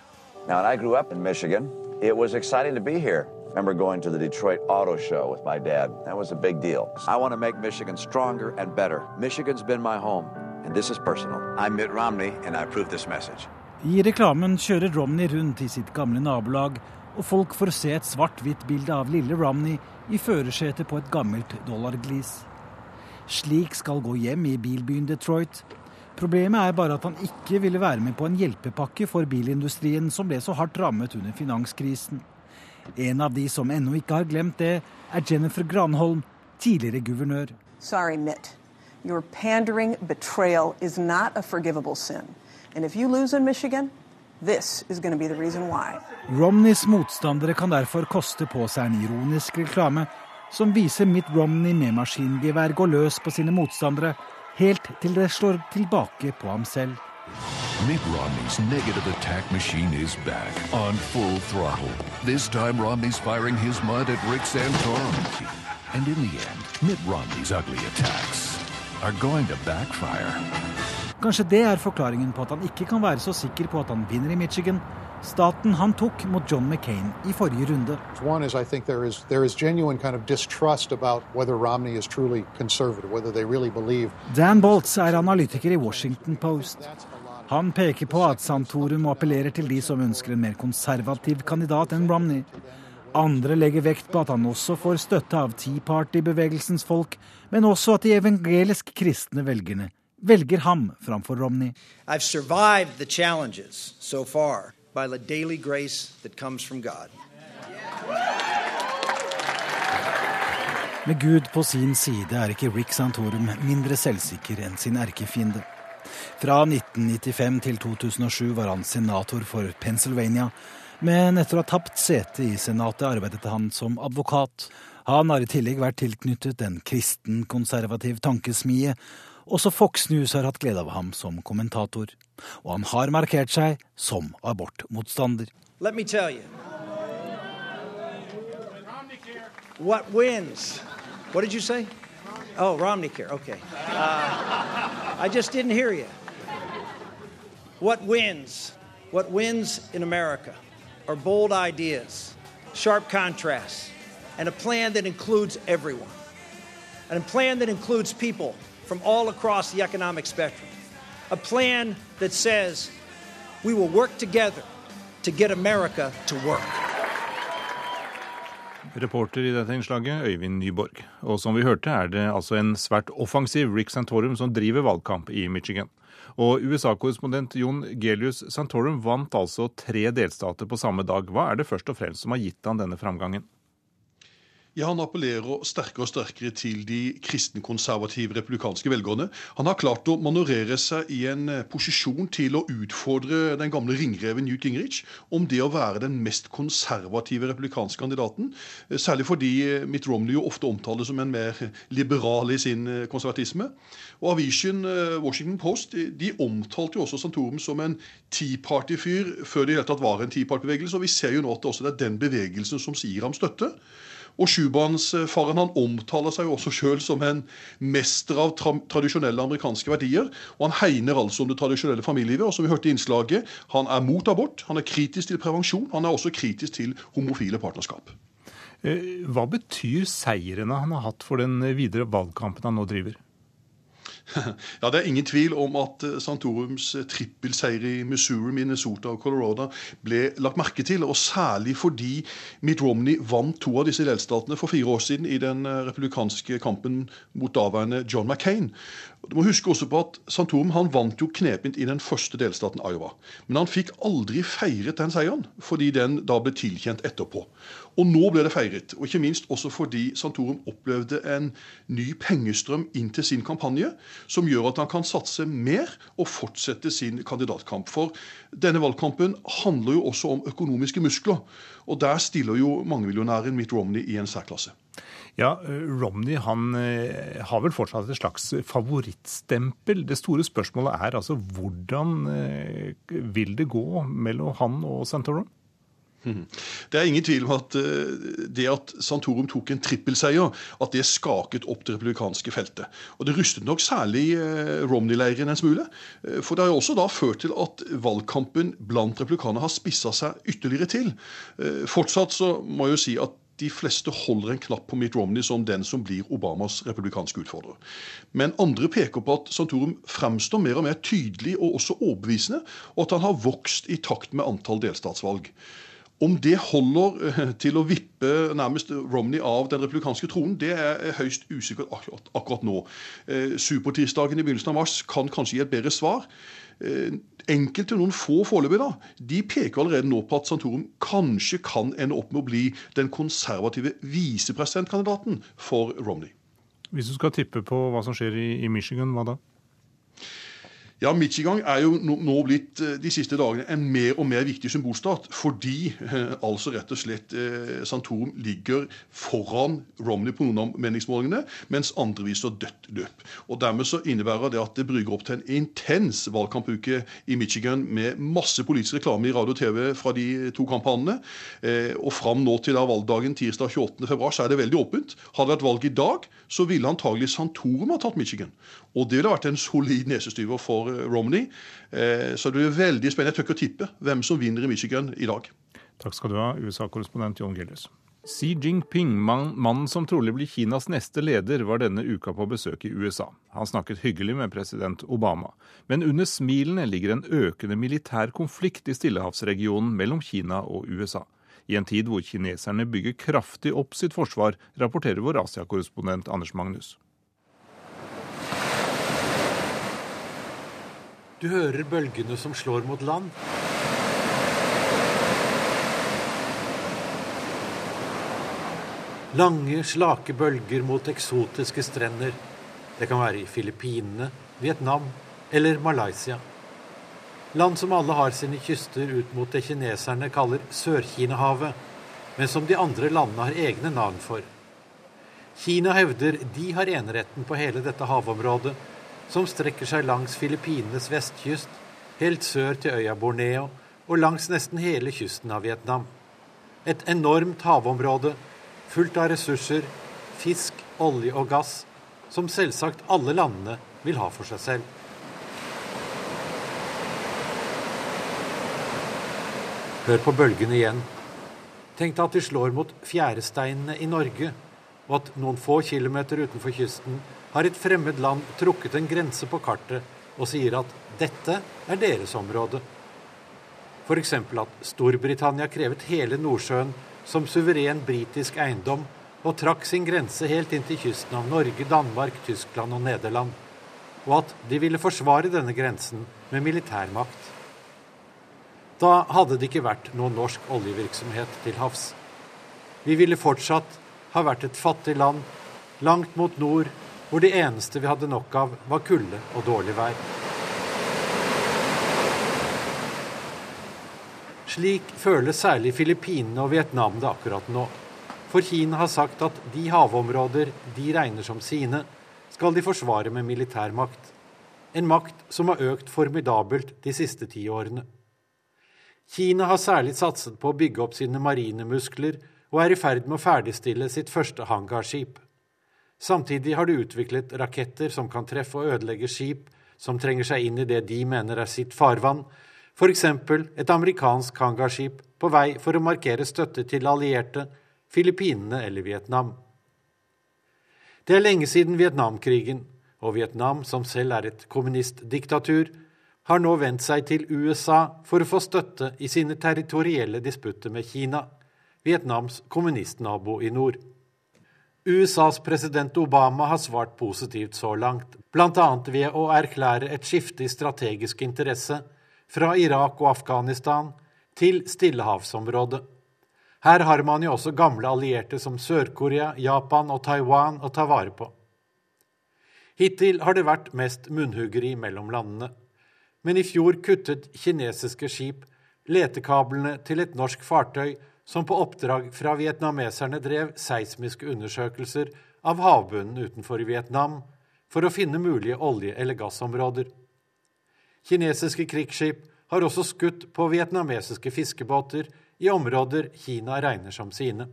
It was exciting to be here. I remember going to the Detroit Auto Show with my dad. That was a big deal. I want to make Michigan stronger and better. Michigan's been my home, and this is personal. I'm Mitt Romney, and I approve this message. I reklamen kjører Romney rundt i sitt gamle nabolag, og folk får se et svart-hvitt bilde av lille Romney i førersetet på et gammelt dollarglis. Slik skal gå hjem i bilbyen Detroit. Problemet er bare at han ikke ville være med på en hjelpepakke for bilindustrien som ble så hardt rammet under finanskrisen. En av de som ennå ikke har glemt det, er Jennifer Granholm, tidligere guvernør. Sorry, Mitt. Your pandering betrayal is not a forgivable sin. And if you lose in Michigan, this is going to be the reason why. Romneys motstandere kan derfor koste på seg en ironisk reklame som viser Mitt Romney med maskingevær gå løs på sine motstandere, helt til det slår tilbake på ham selv. Mitt Romney's negative attack machine is back on full throttle. This time Romney's firing his mud at Rick Santorum. And in the end, Mitt Romney's ugly attacks are going to backfire. Kanskje det er forklaringen på at han ikke kan være så sikker på at han vinner i Michigan, staten han tok mot John McCain i forrige runde. One is I think there is there is genuine kind of distrust about whether Romney is truly conservative, whether they really believe. Dan Boltz er analytiker i Washington Post. Han peker på at Santorum appellerer til de som ønsker en mer konservativ kandidat enn Romney. Andre legger vekt på at han også får støtte av Tea Party-bevegelsens folk, men også at de evangelisk kristne velgerne velger ham framfor Romney. So far. Med Gud på sin side er ikke Rick Santorum mindre selvsikker enn sin erkefiende. Fra 1995 til 2007 var han senator for Pennsylvania, men etter å ha tapt sete i Senatet arbeidet han som advokat. Han har i tillegg vært tilknyttet en kristen-konservativ tankesmie. Også Fox News har hatt glede av ham som kommentator. Og han har markert seg som abortmotstander. What wins? What did you say? Oh, Romney. Okay. Uh, I just didn't hear you. What wins? What wins in America are bold ideas, sharp contrasts, and a plan that includes everyone. And a plan that includes people from all across the economic spectrum. A plan that says we will work together to get America to work. Reporter i dette innslaget, Øyvind Nyborg. Og som vi hørte, er det altså en svært offensiv Rick Santorum som driver valgkamp i Michigan. Og USA-korrespondent Jon Gelius Santorum vant altså tre delstater på samme dag. Hva er det først og fremst som har gitt han denne framgangen? Ja, Han appellerer sterkere og sterkere til de kristenkonservative republikanske velgerne. Han har klart å manøvrere seg i en eh, posisjon til å utfordre den gamle ringreven Newt Gingrich om det å være den mest konservative republikanske kandidaten. Eh, særlig fordi eh, Mitt Romney jo ofte omtales som en mer liberal i sin konservatisme. Og Avisen Washington Post de omtalte jo også Santorum som en Tea Party-fyr før det i hele tatt var en Tea Party-bevegelse. Og vi ser jo nå at det også er den bevegelsen som sier ham støtte. Og sjubarnsfaren han omtaler seg jo også sjøl som en mester av tra tradisjonelle amerikanske verdier. Og han hegner altså om det tradisjonelle familielivet. Og som vi hørte i innslaget, han er mot abort, han er kritisk til prevensjon, han er også kritisk til homofile partnerskap. Eh, hva betyr seirene han har hatt for den videre valgkampen han nå driver? <laughs> Ja, Det er ingen tvil om at eh, Santorums eh, trippelseier i Missouri, Minnesota og Colorado ble lagt merke til. Og særlig fordi Mitt Romney vant to av disse delstatene for fire år siden i den eh, republikanske kampen mot daværende John McCain. Du må huske også på at Santorum han vant jo knepent i den første delstaten Iowa. Men han fikk aldri feiret den seieren, fordi den da ble tilkjent etterpå. Og nå ble det feiret. Og ikke minst også fordi Santorum opplevde en ny pengestrøm inn til sin kampanje, som gjør at han kan satse mer og fortsette sin kandidatkamp. For denne valgkampen handler jo også om økonomiske muskler. Og der stiller jo mangemillionæren Mitt Romney i en særklasse. Ja, Romney han eh, har vel fortsatt et slags favorittstempel. Det store spørsmålet er altså hvordan eh, vil det gå mellom han og Santorum? Det er ingen tvil om at eh, det at Santorum tok en trippelseier, at det skaket opp det republikanske feltet. Og Det rystet nok særlig Romney-leiren en smule. For det har jo også da ført til at valgkampen blant republikanere har spissa seg ytterligere til. Fortsatt så må jeg jo si at de fleste holder en knapp på Mitt Romney som den som blir Obamas republikanske utfordrer. Men andre peker på at Santorum fremstår mer og mer tydelig og også overbevisende, og at han har vokst i takt med antall delstatsvalg. Om det holder eh, til å vippe nærmest Romney av den republikanske tronen, det er høyst usikkert akkurat, nå. Eh, supertirsdagen i begynnelsen av mars kan kanskje gi et bedre svar. Enkelte, noen få foreløpig, da, de peker allerede nå på at Santorum kanskje kan ende opp med å bli den konservative visepresidentkandidaten for Romney. Hvis du skal tippe på hva som skjer i, i Michigan, hva da? Ja, Michigan er jo nå blitt eh, de siste dagene en mer og mer viktig symbolstat. Fordi eh, altså rett og slett eh, Santorum ligger foran Romney på noen av meningsmålingene, mens andre viser dødt løp. Og Dermed så innebærer det at det brygger opp til en intens valgkampuke i Michigan med masse politisk reklame i radio og TV fra de to kampanjene. Og fram nå til da valgdagen tirsdag 28.2 så er det veldig åpent. Hadde det vært valg i dag, så ville antagelig Santorum ha tatt Michigan. Og det ville vært en solid nesestyver for eh, Romney. Eh, så det blir veldig spennende. Jeg tør ikke å tippe hvem som vinner i Michigan i dag. Takk skal du ha, USA-korrespondent John Gillis. Xi Jinping, mannen som trolig blir Kinas neste leder, var denne uka på besøk i USA. Han snakket hyggelig med president Obama. Men under smilene ligger en økende militær konflikt i Stillehavsregionen mellom Kina og USA. I en tid hvor kineserne bygger kraftig opp sitt forsvar, rapporterer vår Asia-korrespondent Anders Magnus. Du hører bølgene som slår mot land. Lange, slake bølger mot eksotiske strender. Det kan være i Filippinene, Vietnam eller Malaysia. Land som alle har sine kyster ut mot det kineserne kaller Sør-Kina-havet, men som de andre landene har egne navn for. Kina hevder de har eneretten på hele dette havområdet, som strekker seg langs Filippinenes vestkyst, helt sør til øya Borneo og langs nesten hele kysten av Vietnam. Et enormt havområde fullt av ressurser, fisk, olje og gass, som selvsagt alle landene vil ha for seg selv. Hør på bølgene igjen. Tenk deg at de slår mot fjæresteinene i Norge, og at noen få kilometer utenfor kysten har et fremmed land trukket en grense på kartet og sier at dette er deres område. F.eks. at Storbritannia krevet hele Nordsjøen som suveren britisk eiendom og trakk sin grense helt inn til kysten av Norge, Danmark, Tyskland og Nederland. Og at de ville forsvare denne grensen med militærmakt. Da hadde det ikke vært noen norsk oljevirksomhet til havs. Vi ville fortsatt ha vært et fattig land langt mot nord hvor det eneste vi hadde nok av, var kulde og dårlig vær. Slik føler særlig Filippinene og Vietnam det akkurat nå. For Kina har sagt at de havområder de regner som sine, skal de forsvare med militær makt. En makt som har økt formidabelt de siste ti årene. Kina har særlig satset på å bygge opp sine marine muskler og er i ferd med å ferdigstille sitt første hangarskip. Samtidig har de utviklet raketter som kan treffe og ødelegge skip som trenger seg inn i det de mener er sitt farvann, f.eks. et amerikansk hangarskip på vei for å markere støtte til allierte, Filippinene eller Vietnam. Det er lenge siden Vietnamkrigen, og Vietnam, som selv er et kommunistdiktatur, har nå vendt seg til USA for å få støtte i sine territorielle disputter med Kina, Vietnams kommunistnabo i nord. USAs president Obama har svart positivt så langt, bl.a. ved å erklære et skifte i strategisk interesse fra Irak og Afghanistan til Stillehavsområdet. Her har man jo også gamle allierte som Sør-Korea, Japan og Taiwan å ta vare på. Hittil har det vært mest munnhuggeri mellom landene. Men i fjor kuttet kinesiske skip letekablene til et norsk fartøy som på oppdrag fra vietnameserne drev seismiske undersøkelser av havbunnen utenfor Vietnam for å finne mulige olje- eller gassområder. Kinesiske krigsskip har også skutt på vietnamesiske fiskebåter i områder Kina regner som sine.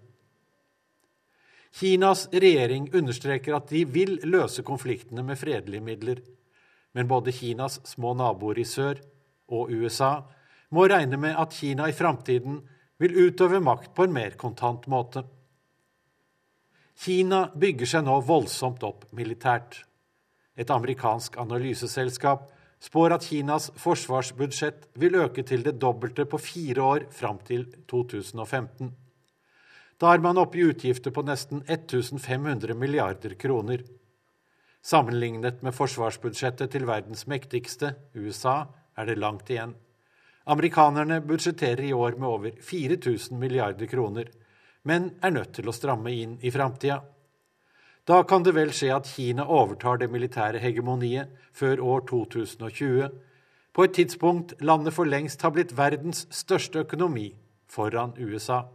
Kinas regjering understreker at de vil løse konfliktene med fredelige midler, men både Kinas små naboer i sør og USA må regne med at Kina i framtiden vil utøve makt på en mer kontant måte. Kina bygger seg nå voldsomt opp militært. Et amerikansk analyseselskap spår at Kinas forsvarsbudsjett vil øke til det dobbelte på fire år fram til 2015. Da er man oppe i utgifter på nesten 1500 milliarder kroner. Sammenlignet med forsvarsbudsjettet til verdens mektigste, USA, er det langt igjen. Amerikanerne budsjetterer i år med over 4000 milliarder kroner, men er nødt til å stramme inn i framtida. Da kan det vel skje at Kina overtar det militære hegemoniet før år 2020, på et tidspunkt landet for lengst har blitt verdens største økonomi, foran USA.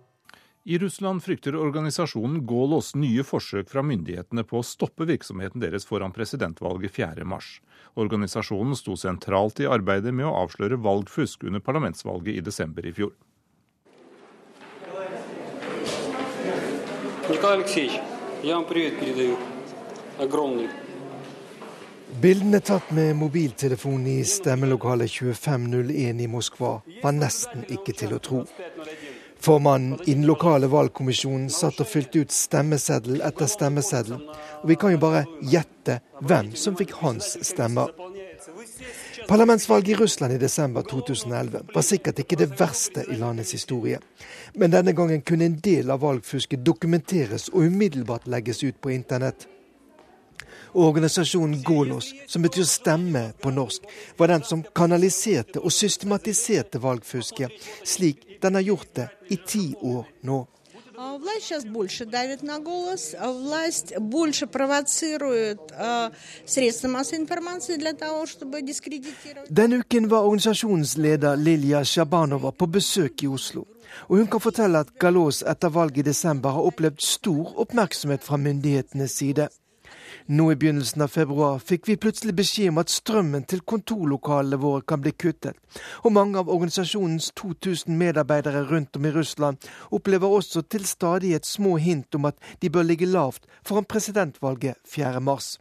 I Russland frykter organisasjonen Gålås nye forsøk fra myndighetene på å stoppe virksomheten deres foran presidentvalget 4.3. Organisasjonen sto sentralt i arbeidet med å avsløre valgfusk under parlamentsvalget i desember i fjor. Bildene tatt med mobiltelefon i stemmelokalet 2501 i Moskva var nesten ikke til å tro. Formannen i den lokale valgkommisjonen satt og fylte ut stemmeseddel etter stemmeseddel, og vi kan jo bare gjette hvem som fikk hans stemmer. Parlamentsvalget i Russland i desember 2011 var sikkert ikke det verste i landets historie. Men denne gangen kunne en del av valgfusket dokumenteres og umiddelbart legges ut på internett og organisasjonen Golos, som betyr stemme på norsk, var den som kanaliserte og systematiserte valgfusket, slik den har gjort det i ti år nå. Denne uken var organisasjonsleder Lilja Shabanova på besøk i Oslo. Og hun kan fortelle at Galos etter valget i desember har opplevd stor oppmerksomhet fra myndighetenes side. Nå i begynnelsen av februar fikk vi plutselig beskjed om at strømmen til kontorlokalene våre kan bli kuttet. Og mange av organisasjonens 2000 medarbeidere rundt om i Russland opplever også til stadighet små hint om at de bør ligge lavt foran presidentvalget 4.3.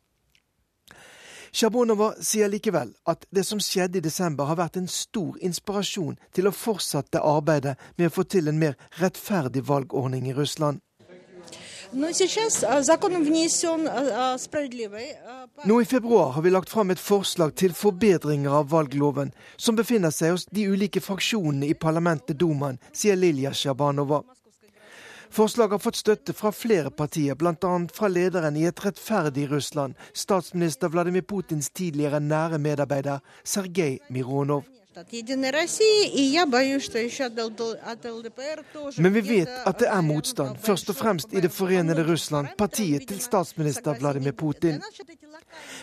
Shabonova sier likevel at det som skjedde i desember har vært en stor inspirasjon til å fortsette arbeidet med å få til en mer rettferdig valgordning i Russland. Nå i februar har vi lagt fram et forslag til forbedringer av valgloven, som befinner seg hos de ulike fraksjonene i parlamentet Dumaen, sier Lilja Sjabanova. Forslaget har fått støtte fra flere partier, bl.a. fra lederen i Et rettferdig Russland, statsminister Vladimir Putins tidligere nære medarbeider Sergej Mironov. Men vi vet at det er motstand, først og fremst i Det forenede Russland, partiet til statsminister Vladimir Putin.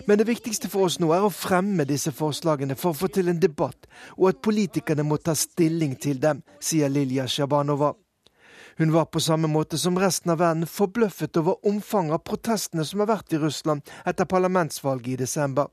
Men det viktigste for oss nå er å fremme disse forslagene for å få til en debatt, og at politikerne må ta stilling til dem, sier Lilja Sjabanova. Hun var på samme måte som resten av verden forbløffet over omfanget av protestene som har vært i Russland etter parlamentsvalget i desember,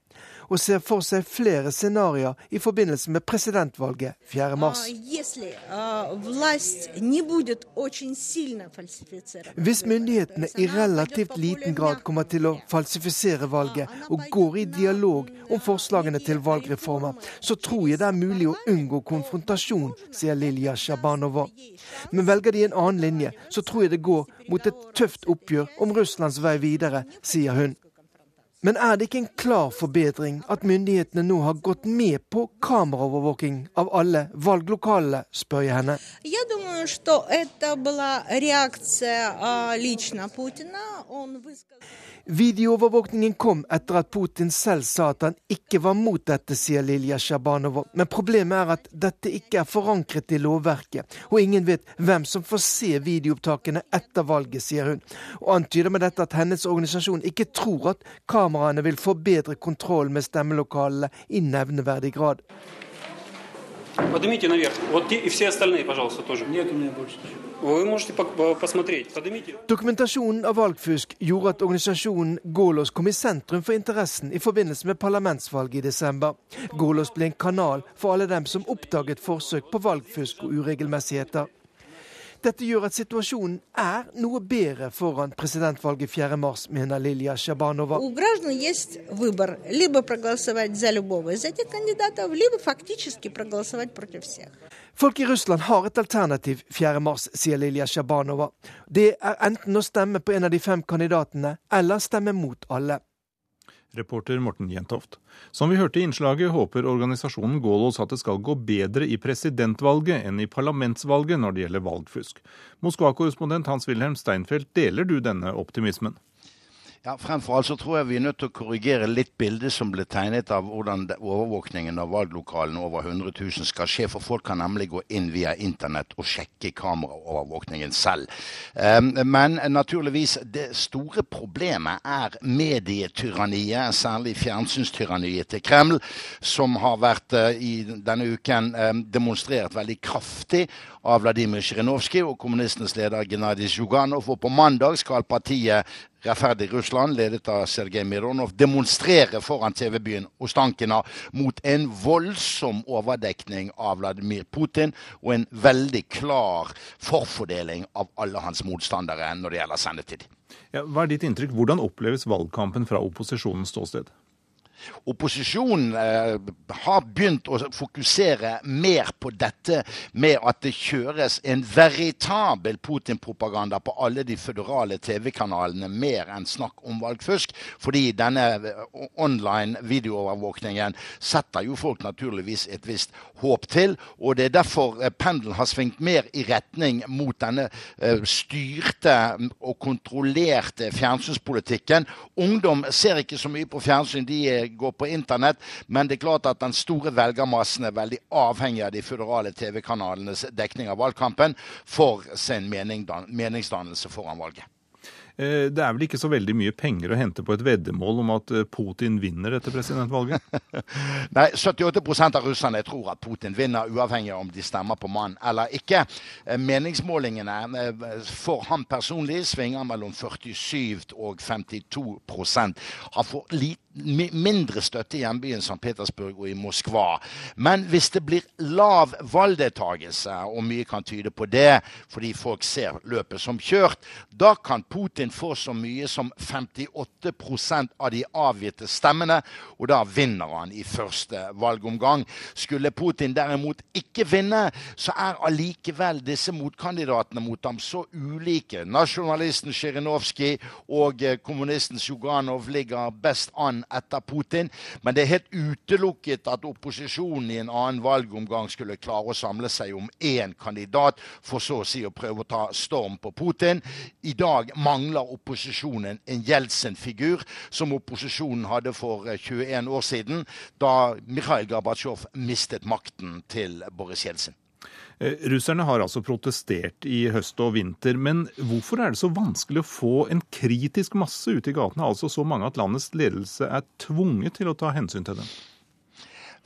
og ser for seg flere scenarioer i forbindelse med presidentvalget 4.3. Hvis myndighetene i relativt liten grad kommer til å falsifisere valget og går i dialog om forslagene til valgreformer, så tror jeg det er mulig å unngå konfrontasjon, sier Lilja Sjabanova. Men velger de en annen linje, så tror jeg det går mot et tøft oppgjør om Russlands vei videre, sier hun. Men er det ikke en klar forbedring at myndighetene nå har gått med på kameraovervåking av alle valglokalene, spør jeg henne. Videoovervåkningen kom etter at Putin selv sa at han ikke var mot dette, sier Lilja Sjabanova. Men problemet er at dette ikke er forankret i lovverket, og ingen vet hvem som får se videoopptakene etter valget, sier hun. Og antyder med dette at hennes organisasjon ikke tror at kameraene vil få bedre kontroll med stemmelokalene i nevneverdig grad. Dokumentasjonen av valgfusk gjorde at organisasjonen Golos kom i sentrum for interessen i forbindelse med parlamentsvalget i desember. Golos ble en kanal for alle dem som oppdaget forsøk på valgfusk og uregelmessigheter. Dette gjør at situasjonen er noe bedre foran presidentvalget 4.3, mener Lilja Sjabanova. Folk i Russland har et alternativ 4.3, sier Lilja Sjabanova. Det er enten å stemme på en av de fem kandidatene, eller stemme mot alle. Reporter Morten Jentoft. Som vi hørte i innslaget, håper organisasjonen Golos at det skal gå bedre i presidentvalget enn i parlamentsvalget når det gjelder valgfusk. Moskva-korrespondent Hans-Wilhelm Steinfeld, deler du denne optimismen? Ja, Fremfor alt så tror jeg vi er nødt til å korrigere litt bildet som ble tegnet av hvordan overvåkningen av valglokalene over 100 000 skal skje. For folk kan nemlig gå inn via internett og sjekke kameraovervåkningen selv. Ehm, men naturligvis, det store problemet er medietyranniet, særlig fjernsynstyranniet til Kreml, som har vært eh, i denne uken ehm, demonstrert veldig kraftig av Vladimir Zjirinovskij og kommunistenes leder Gennadij Zjuganov. Og på mandag skal partiet Rettferdig Russland, ledet av Sergej Mironov, demonstrere foran TV-byen Ostankina mot en voldsom overdekning av Vladimir Putin og en veldig klar forfordeling av alle hans motstandere når det gjelder sendetid. Ja, hva er ditt inntrykk? Hvordan oppleves valgkampen fra opposisjonens ståsted? Opposisjonen eh, har begynt å fokusere mer på dette med at det kjøres en veritabel Putin-propaganda på alle de føderale TV-kanalene, mer enn snakk om valgfusk. Fordi denne eh, online videoovervåkningen setter jo folk naturligvis et visst håp til. Og det er derfor eh, pendelen har svingt mer i retning mot denne eh, styrte og kontrollerte fjernsynspolitikken. Ungdom ser ikke så mye på fjernsyn. de er går på internett. Men det er klart at den store velgermassen er veldig avhengig av de føderale TV-kanalenes dekning av valgkampen for sin meningsdannelse foran valget. Eh, det er vel ikke så veldig mye penger å hente på et veddemål om at eh, Putin vinner etter presidentvalget? <laughs> Nei, 78 av russerne tror at Putin vinner, uavhengig av om de stemmer på mann eller ikke. Eh, meningsmålingene for ham personlig svinger mellom 47 og 52% Han får lite mindre støtte i hjembyen St. Petersburg og i Moskva. Men hvis det blir lav valgdeltakelse, og mye kan tyde på det fordi folk ser løpet som kjørt, da kan Putin få så mye som 58% av de avgitte stemmene, og da vinner han i første valgomgang. Skulle Putin derimot ikke vinne, så er allikevel disse motkandidatene mot ham så ulike. Nasjonalisten Sjirinovskij og eh, kommunisten Sjuganov ligger best an etter Putin. Men det er helt utelukket at opposisjonen i en annen valgomgang skulle klare å samle seg om én kandidat, for så å si å prøve å ta storm på Putin. I dag mangler opposisjonen en Jeltsin-figur, som opposisjonen hadde for 21 eh, år siden, da Mikhail Gorbatsjov mistet makten til Boris Jeltsin. Eh, russerne har altså protestert i høst og vinter, men hvorfor er det så vanskelig å få en kritisk masse ute i gatene, altså så mange at landets ledelse er tvunget til å ta hensyn til dem?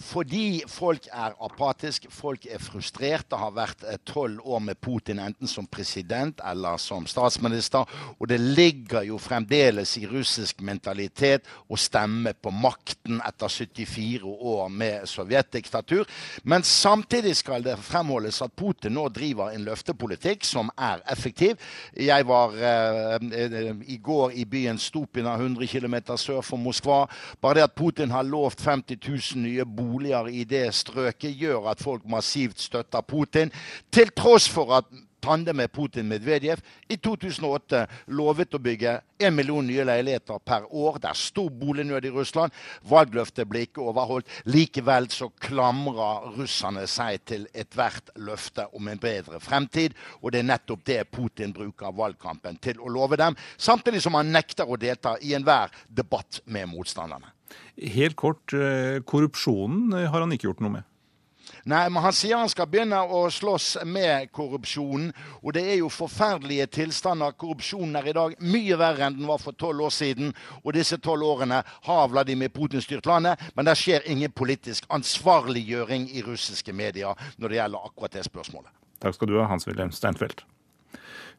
Fordi folk er apatiske, folk er frustrert. Det har vært eh, tolv år med Putin enten som president eller som statsminister. Og det ligger jo fremdeles i russisk mentalitet å stemme på makten etter 74 år med sovjetdiktatur. Men samtidig skal det fremholdes at Putin nå driver en løftepolitikk som er effektiv. Jeg var eh, i går i byen Stupina, 100 km sør for Moskva. Bare det at Putin har lovt 50 000 nye boliger boliger i det strøket gjør at folk massivt støtter Putin, til tross for at tandemet Putin-Medvedev i 2008 lovet å bygge en million nye leiligheter per år. Det er stor bolignød i Russland. Valgløftet ble ikke overholdt. Likevel så klamrer russerne seg til ethvert løfte om en bedre fremtid. Og det er nettopp det Putin bruker valgkampen til å love dem, samtidig som han nekter å delta i enhver debatt med motstanderne. Helt kort, eh, korrupsjonen har han ikke gjort noe med? Nei, men han sier han skal begynne å slåss med korrupsjonen. Og det er jo forferdelige tilstander. Korrupsjonen er i dag mye verre enn den var for tolv år siden. Og disse tolv årene har Vladimir Putin styrt landet, men det skjer ingen politisk ansvarliggjøring i russiske medier når det gjelder akkurat det spørsmålet. Takk skal du ha, Hans-Wilhelm Steinfeld.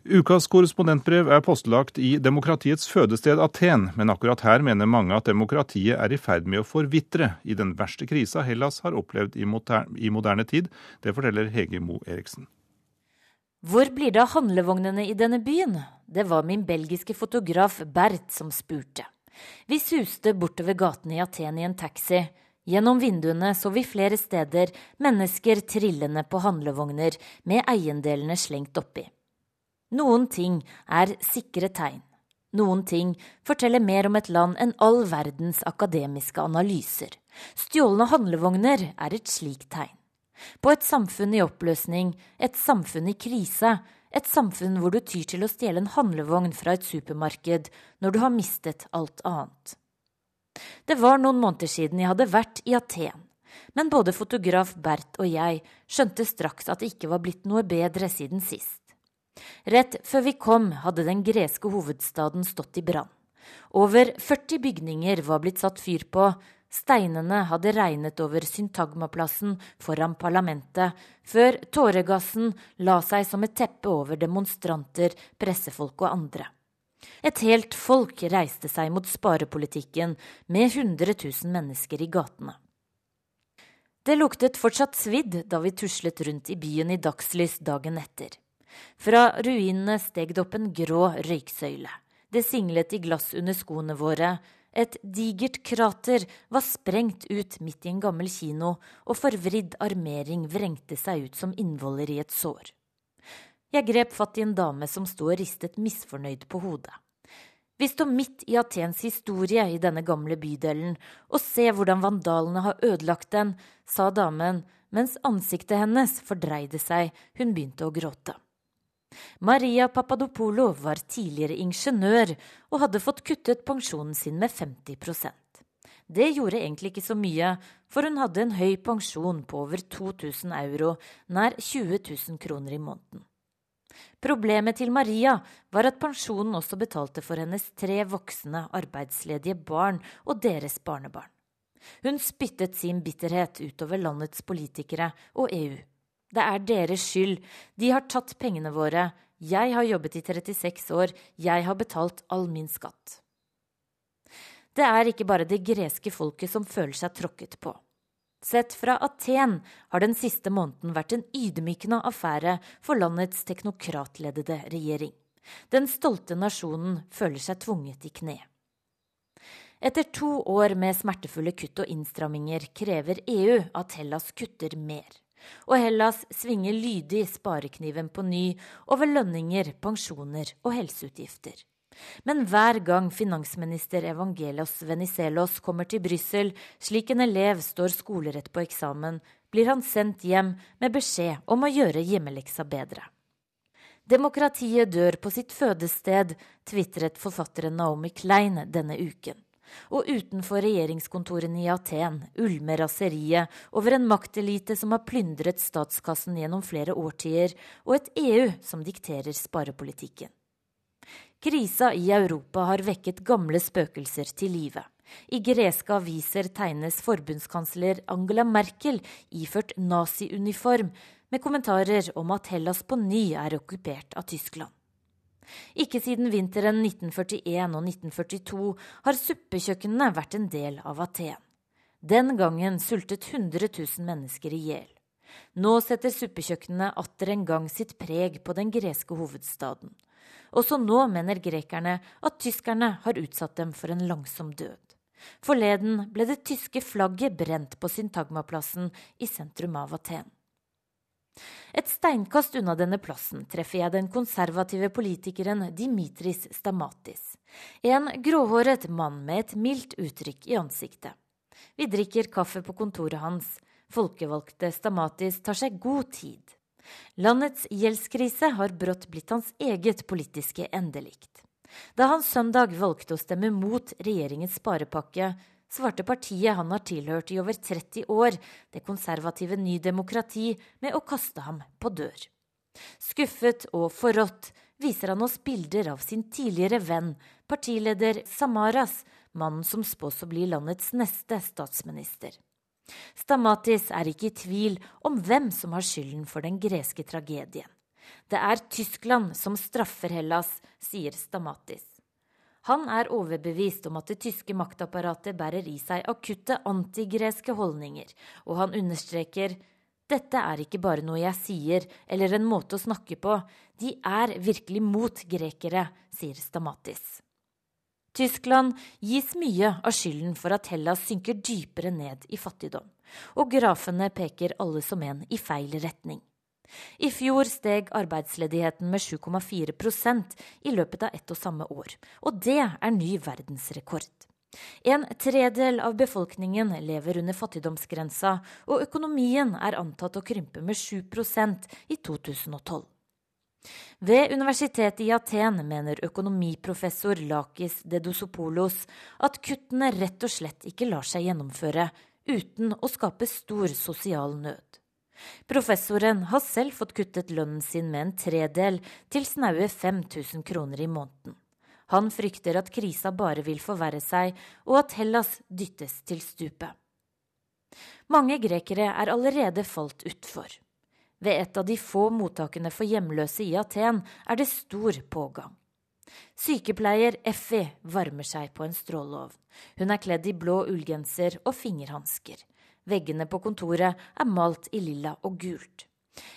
Ukas korrespondentbrev er postlagt i demokratiets fødested Aten, men akkurat her mener mange at demokratiet er i ferd med å forvitre i den verste krisa Hellas har opplevd i moderne, i moderne tid. Det forteller Hege Mo Eriksen. Hvor blir det av handlevognene i denne byen? Det var min belgiske fotograf Bert som spurte. Vi suste bortover gaten i Aten i en taxi. Gjennom vinduene så vi flere steder mennesker trillende på handlevogner med eiendelene slengt oppi. Noen ting er sikre tegn. Noen ting forteller mer om et land enn all verdens akademiske analyser. Stjålne handlevogner er et slikt tegn. På et samfunn i oppløsning, et samfunn i krise, Et samfunn hvor du tyr til å stjele en handlevogn fra et supermarked når du har mistet alt annet. Det var noen måneder siden jeg hadde vært i Aten, men både fotograf Bert og jeg skjønte straks at det ikke var blitt noe bedre siden sist. Rett før vi kom, hadde den greske hovedstaden stått i brann. Over 40 bygninger var blitt satt fyr på, Steinene hadde regnet over Syntagmaplassen foran parlamentet, før tåregassen la seg som et teppe over demonstranter, pressefolk og andre. Et helt folk reiste seg mot sparepolitikken, med 100 000 mennesker i gatene. Det luktet fortsatt svidd da vi tuslet rundt i byen i dagslys dagen etter. Fra ruinene steg det opp en grå røyksøyle. Det singlet i glass under skoene våre, et digert krater var sprengt ut midt i en gammel kino, og forvridd armering vrengte seg ut som innvoller i et sår. Jeg grep fatt i en dame som sto og ristet misfornøyd på hodet. Vi står midt i Atens historie i denne gamle bydelen, og se hvordan vandalene har ødelagt den, sa damen mens ansiktet hennes fordreide seg, hun begynte å gråte. Maria Papadopolo var tidligere ingeniør og hadde fått kuttet pensjonen sin med 50% Det gjorde egentlig ikke så mye, for hun hadde en høy pensjon på over 2000 euro, nær 20 000 kroner i måneden. Problemet til Maria var at pensjonen også betalte for hennes tre voksne arbeidsledige barn og deres barnebarn. Hun spyttet sin bitterhet utover landets politikere og EU. Det er deres skyld. De har tatt pengene våre. Jeg har jobbet i 36 år. Jeg har betalt all min skatt. Det er ikke bare det greske folket som føler seg tråkket på. Sett fra Aten har den siste måneden vært en ydmykende affære for landets teknokratledede regjering. Den stolte nasjonen føler seg tvunget i kne. Etter to år med smertefulle kutt og innstramminger krever EU at Hellas kutter mer og Hellas svinger lydig sparekniven på ny over lønninger, pensjoner og helseutgifter. Men hver gang finansminister Evangelos Venizelos kommer til Brussel slik en elev står skolerett på eksamen, blir han sendt hjem med beskjed om å gjøre hjemmeleksa bedre. Demokratiet dør på sitt fødested, tvitret forfatteren Naomi Klein denne uken og utenfor regjeringskontorene i Aten ulmer raseriet over en maktelite som har plyndret statskassen gjennom flere årtier, og et EU som dikterer sparepolitikken. Krisa i Europa har vekket gamle spøkelser til live. I greske aviser tegnes forbundskansler Angela Merkel iført naziuniform, med kommentarer om at Hellas på ny er okkupert av Tyskland. Ikke siden vinteren 1941 og 1942 har suppekjøkkenene vært en del av Aten. Den gangen sultet 100 000 mennesker i hjel. Nå setter suppekjøkkenene atter en gang sitt preg på den greske hovedstaden. Også nå mener grekerne at tyskerne har utsatt dem for en langsom død. Forleden ble det tyske flagget brent på Syntagmaplassen i sentrum av Aten. Et steinkast unna denne plassen treffer jeg den konservative politikeren Dimitris Stamatis. En gråhåret mann med et mildt uttrykk i ansiktet. Vi drikker kaffe på kontoret hans. Folkevalgte Stamatis tar seg god tid. Landets gjeldskrise har brått blitt hans eget politiske endelikt. Da han søndag valgte å stemme mot regjeringens sparepakke, svarte partiet han har tilhørt i over 30 år, det konservative Ny Demokrati, med å kaste ham på dør. Skuffet og forrådt viser han oss bilder av sin tidligere venn, partileder Samaras, mannen som spås å bli landets neste statsminister. Stamatis er ikke i tvil om hvem som har skylden for den greske tragedien. Det er Tyskland som straffer Hellas, sier Stamatis. Han er overbevist om at det tyske maktapparatet bærer i seg akutte antigreske holdninger, og han understreker dette er ikke bare noe jeg sier eller en måte å snakke på, de er virkelig mot grekere, sier Stamatis. Tyskland gis mye av skylden for at Hellas synker dypere ned i fattigdom, og grafene peker alle som en i feil retning. I fjor steg arbeidsledigheten med 7,4% i løpet av ett og samme år, og det er ny verdensrekord. En tredel av befolkningen lever under fattigdomsgrensa, og økonomien er antatt å krympe med 7% i 2012. Ved universitetet i Aten mener økonomiprofessor Lakis Dedosopoulos at kuttene rett og slett ikke lar seg gjennomføre uten å skape stor sosial nød. Professoren har selv fått kuttet lønnen sin med en tredel, til snaue 5000 kroner i måneden. Han frykter at krisa bare vil forverre seg, og at Hellas dyttes til stupet. Mange grekere er allerede falt utfor. Ved et av de få mottakene for hjemløse i Aten er det stor pågang. Sykepleier Effie varmer seg på en stråleovn. Hun er kledd i blå ullgenser og fingerhansker. Veggene på kontoret er malt i lilla og gult.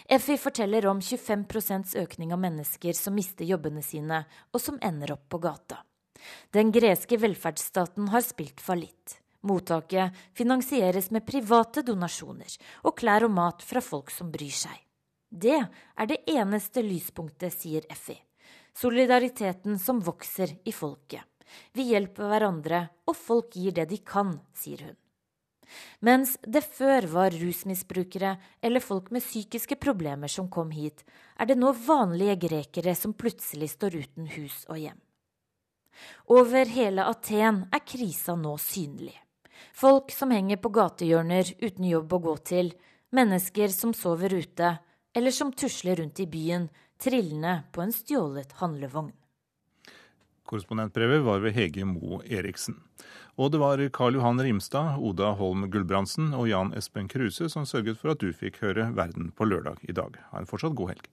Effie forteller om 25% økning av mennesker som mister jobbene sine, og som ender opp på gata. Den greske velferdsstaten har spilt fallitt. Mottaket finansieres med private donasjoner og klær og mat fra folk som bryr seg. Det er det eneste lyspunktet, sier Effie. Solidariteten som vokser i folket. Vi hjelper hverandre, og folk gir det de kan, sier hun. Mens det før var rusmisbrukere eller folk med psykiske problemer som kom hit, er det nå vanlige grekere som plutselig står uten hus og hjem. Over hele Aten er krisa nå synlig. Folk som henger på gatehjørner uten jobb å gå til, mennesker som sover ute, eller som tusler rundt i byen, trillende på en stjålet handlevogn. Korrespondentbrevet var ved Hege Mo Eriksen. Og det var Karl Johan Rimstad, Oda Holm Gulbrandsen og Jan Espen Kruse som sørget for at du fikk høre Verden på lørdag i dag. Ha en fortsatt god helg.